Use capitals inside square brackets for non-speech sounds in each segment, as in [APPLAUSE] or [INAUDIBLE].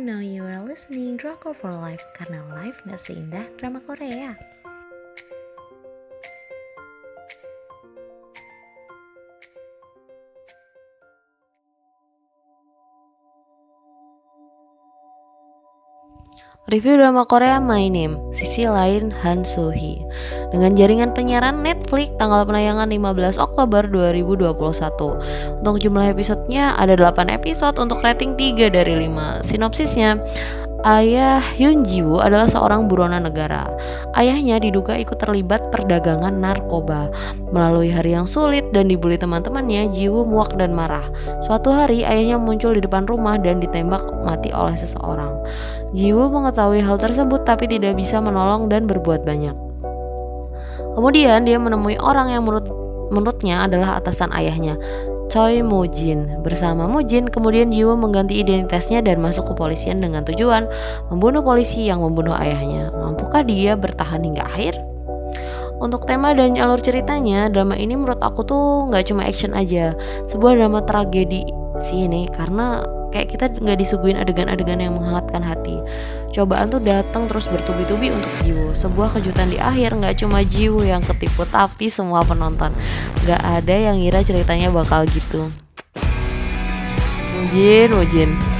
Now you are listening Drama for Life karena life gak seindah drama Korea. Review drama Korea My Name, sisi lain Han So Hee. Dengan jaringan penyiaran Netflix tanggal penayangan 15 Oktober 2021 Untuk jumlah episodenya ada 8 episode untuk rating 3 dari 5 Sinopsisnya Ayah Hyun Jiwoo adalah seorang buronan negara. Ayahnya diduga ikut terlibat perdagangan narkoba. Melalui hari yang sulit dan dibully teman-temannya, Jiwoo muak dan marah. Suatu hari ayahnya muncul di depan rumah dan ditembak mati oleh seseorang. Jiwoo mengetahui hal tersebut tapi tidak bisa menolong dan berbuat banyak. Kemudian dia menemui orang yang menurut menurutnya adalah atasan ayahnya. Choi Mojin. Bersama Mojin, kemudian Jiwo mengganti identitasnya dan masuk ke polisian dengan tujuan membunuh polisi yang membunuh ayahnya. Mampukah dia bertahan hingga akhir? Untuk tema dan alur ceritanya, drama ini menurut aku tuh nggak cuma action aja, sebuah drama tragedi sih ini karena kayak kita nggak disuguhin adegan-adegan yang menghangatkan hati. Cobaan tuh datang terus bertubi-tubi untuk Jiwo. Sebuah kejutan di akhir nggak cuma Jiwo yang ketipu tapi semua penonton. Nggak ada yang ngira ceritanya bakal gitu. Mujin Mujin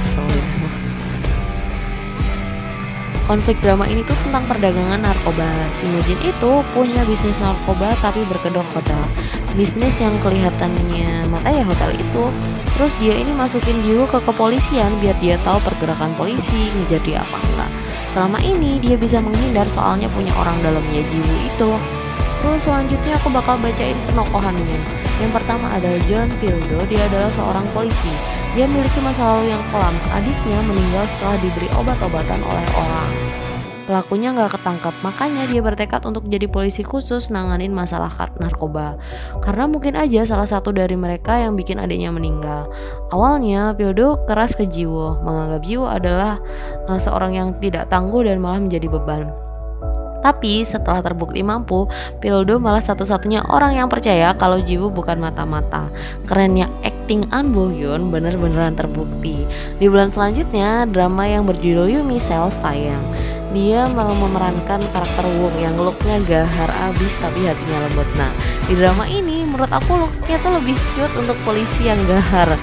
Konflik drama ini tuh tentang perdagangan narkoba. Si Mujin itu punya bisnis narkoba tapi berkedok hotel. Bisnis yang kelihatannya mata ya hotel itu Terus dia ini masukin Jiwo ke kepolisian biar dia tahu pergerakan polisi ngejar apa enggak. Selama ini dia bisa menghindar soalnya punya orang dalamnya Jiwo itu. Terus selanjutnya aku bakal bacain penokohannya. Yang pertama ada John Pildo, dia adalah seorang polisi. Dia memiliki masa lalu yang kelam. Adiknya meninggal setelah diberi obat-obatan oleh orang. Pelakunya nggak ketangkap, makanya dia bertekad untuk jadi polisi khusus nanganin masalah narkoba. Karena mungkin aja salah satu dari mereka yang bikin adiknya meninggal. Awalnya, Pildo keras ke Jiwo, menganggap Jiwo adalah uh, seorang yang tidak tangguh dan malah menjadi beban. Tapi setelah terbukti mampu, Pildo malah satu-satunya orang yang percaya kalau Jiwo bukan mata-mata. Kerennya acting An Bo Hyun bener-beneran terbukti. Di bulan selanjutnya, drama yang berjudul Yumi Cells tayang dia malah memerankan karakter Wong yang looknya gahar abis tapi hatinya lembut nah di drama ini menurut aku looknya tuh lebih cute untuk polisi yang gahar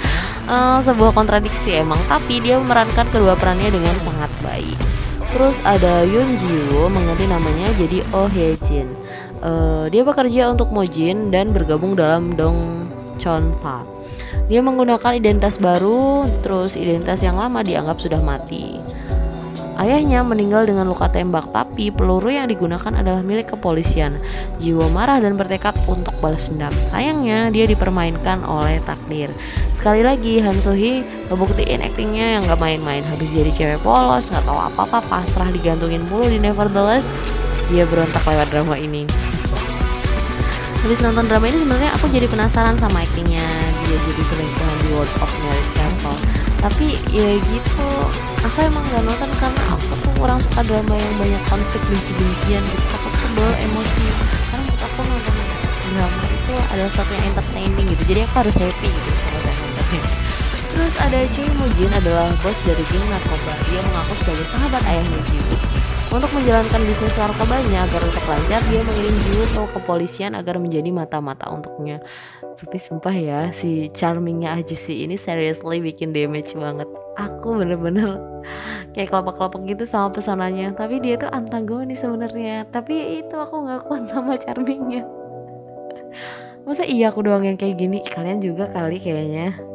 uh, sebuah kontradiksi emang tapi dia memerankan kedua perannya dengan sangat baik terus ada Yoon mengganti namanya jadi Oh Hye Jin uh, dia bekerja untuk Mojin dan bergabung dalam Dong Chon Pa dia menggunakan identitas baru terus identitas yang lama dianggap sudah mati Ayahnya meninggal dengan luka tembak, tapi peluru yang digunakan adalah milik kepolisian. Jiwa marah dan bertekad untuk balas dendam. Sayangnya, dia dipermainkan oleh takdir. Sekali lagi, Han Sohee ngebuktiin aktingnya yang gak main-main. Habis jadi cewek polos, gak tahu apa-apa, pasrah digantungin mulu di Nevertheless. Dia berontak lewat drama ini. Habis nonton drama ini sebenarnya aku jadi penasaran sama aktingnya dia jadi selingkuhan di World of Married Couple tapi ya gitu aku emang gak nonton karena aku tuh kurang suka drama yang banyak konflik benci-bencian gitu takut sebel emosi karena aku nonton drama itu adalah sesuatu yang entertaining gitu jadi aku harus happy gitu Terus ada Choi Mujin adalah bos dari geng narkoba. Dia mengaku sebagai sahabat ayahnya Jiwoo. Untuk menjalankan bisnis narkobanya agar untuk lancar, dia mengirim Jiwoo ke kepolisian agar menjadi mata-mata untuknya. Tapi sumpah ya, si charmingnya Ajusi ini seriously bikin damage banget. Aku bener-bener kayak kelopak-kelopak gitu sama pesonanya. Tapi dia tuh antagonis sebenarnya. Tapi itu aku nggak kuat sama charmingnya. Masa iya aku doang yang kayak gini? Kalian juga kali kayaknya.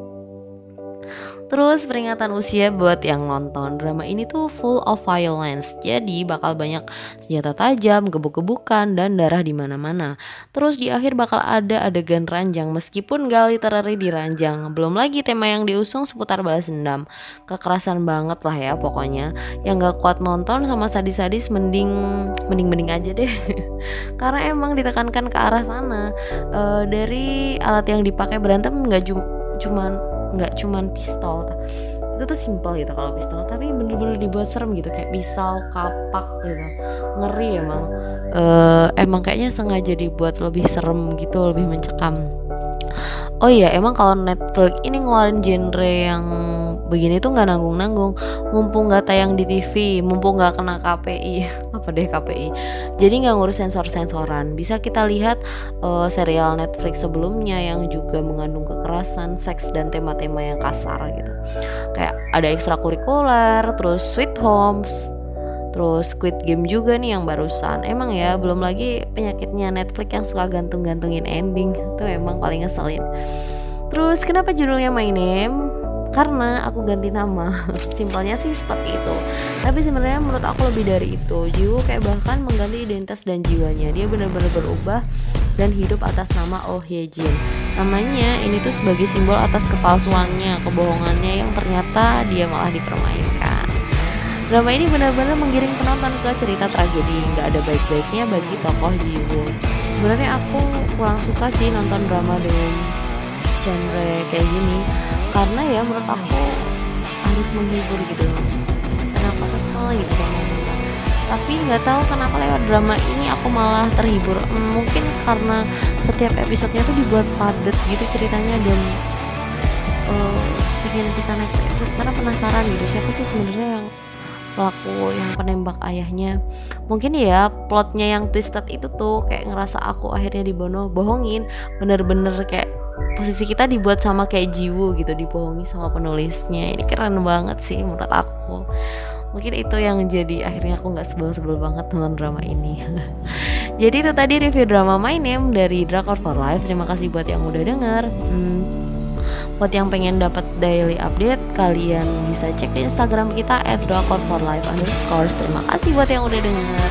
Terus peringatan usia buat yang nonton drama ini tuh full of violence. Jadi bakal banyak senjata tajam, gebuk-gebukan dan darah di mana-mana. Terus di akhir bakal ada adegan ranjang meskipun gak di ranjang. Belum lagi tema yang diusung seputar balas dendam. Kekerasan banget lah ya pokoknya. Yang gak kuat nonton sama sadis-sadis mending mending-mending aja deh. [LAUGHS] Karena emang ditekankan ke arah sana. E, dari alat yang dipakai berantem nggak cuma nggak cuman pistol itu tuh simple gitu kalau pistol tapi bener-bener dibuat serem gitu kayak pisau kapak gitu. Ngeri emang. Uh, emang kayaknya sengaja dibuat lebih serem gitu lebih mencekam. Oh iya emang kalau Netflix ini ngeluarin genre yang begini tuh nggak nanggung-nanggung. Mumpung nggak tayang di TV mumpung nggak kena KPI [LAUGHS] apa deh KPI jadi nggak ngurus sensor-sensoran. Bisa kita lihat uh, serial Netflix sebelumnya yang juga mengandung kekerasan seks dan tema-tema yang kasar gitu. Kayak ada ekstrakurikuler terus Sweet Homes Terus Squid Game juga nih yang barusan. Emang ya belum lagi penyakitnya Netflix yang suka gantung-gantungin ending. Itu emang paling ngeselin. Terus kenapa judulnya My Name? Karena aku ganti nama. [LAUGHS] Simpelnya sih seperti itu. Tapi sebenarnya menurut aku lebih dari itu. Jiwo kayak bahkan mengganti identitas dan jiwanya. Dia benar-benar berubah dan hidup atas nama Oh Hye Jin. Namanya ini tuh sebagai simbol atas kepalsuannya, kebohongannya yang ternyata dia malah dipermainkan. Drama ini benar-benar menggiring penonton ke cerita tragedi, nggak ada baik-baiknya bagi tokoh Jiwoo. Sebenarnya aku kurang suka sih nonton drama dengan genre kayak gini, karena ya menurut aku harus menghibur gitu. Kenapa kesel gitu? Tapi nggak tahu kenapa lewat drama ini aku malah terhibur. Mungkin karena setiap episodenya tuh dibuat padat gitu ceritanya dan uh, kita next karena penasaran gitu siapa sih sebenarnya yang pelaku yang penembak ayahnya mungkin ya plotnya yang twisted itu tuh kayak ngerasa aku akhirnya dibono bohongin bener-bener kayak posisi kita dibuat sama kayak jiwu gitu dibohongi sama penulisnya. Ini keren banget sih menurut aku. Mungkin itu yang jadi akhirnya aku nggak sebel-sebel banget nonton drama ini. [LAUGHS] Jadi itu tadi review drama My Name dari Drakor for Life. Terima kasih buat yang udah denger. Hmm, Buat yang pengen dapat daily update, kalian bisa cek di Instagram kita @drakor for life underscore. Terima kasih buat yang udah denger.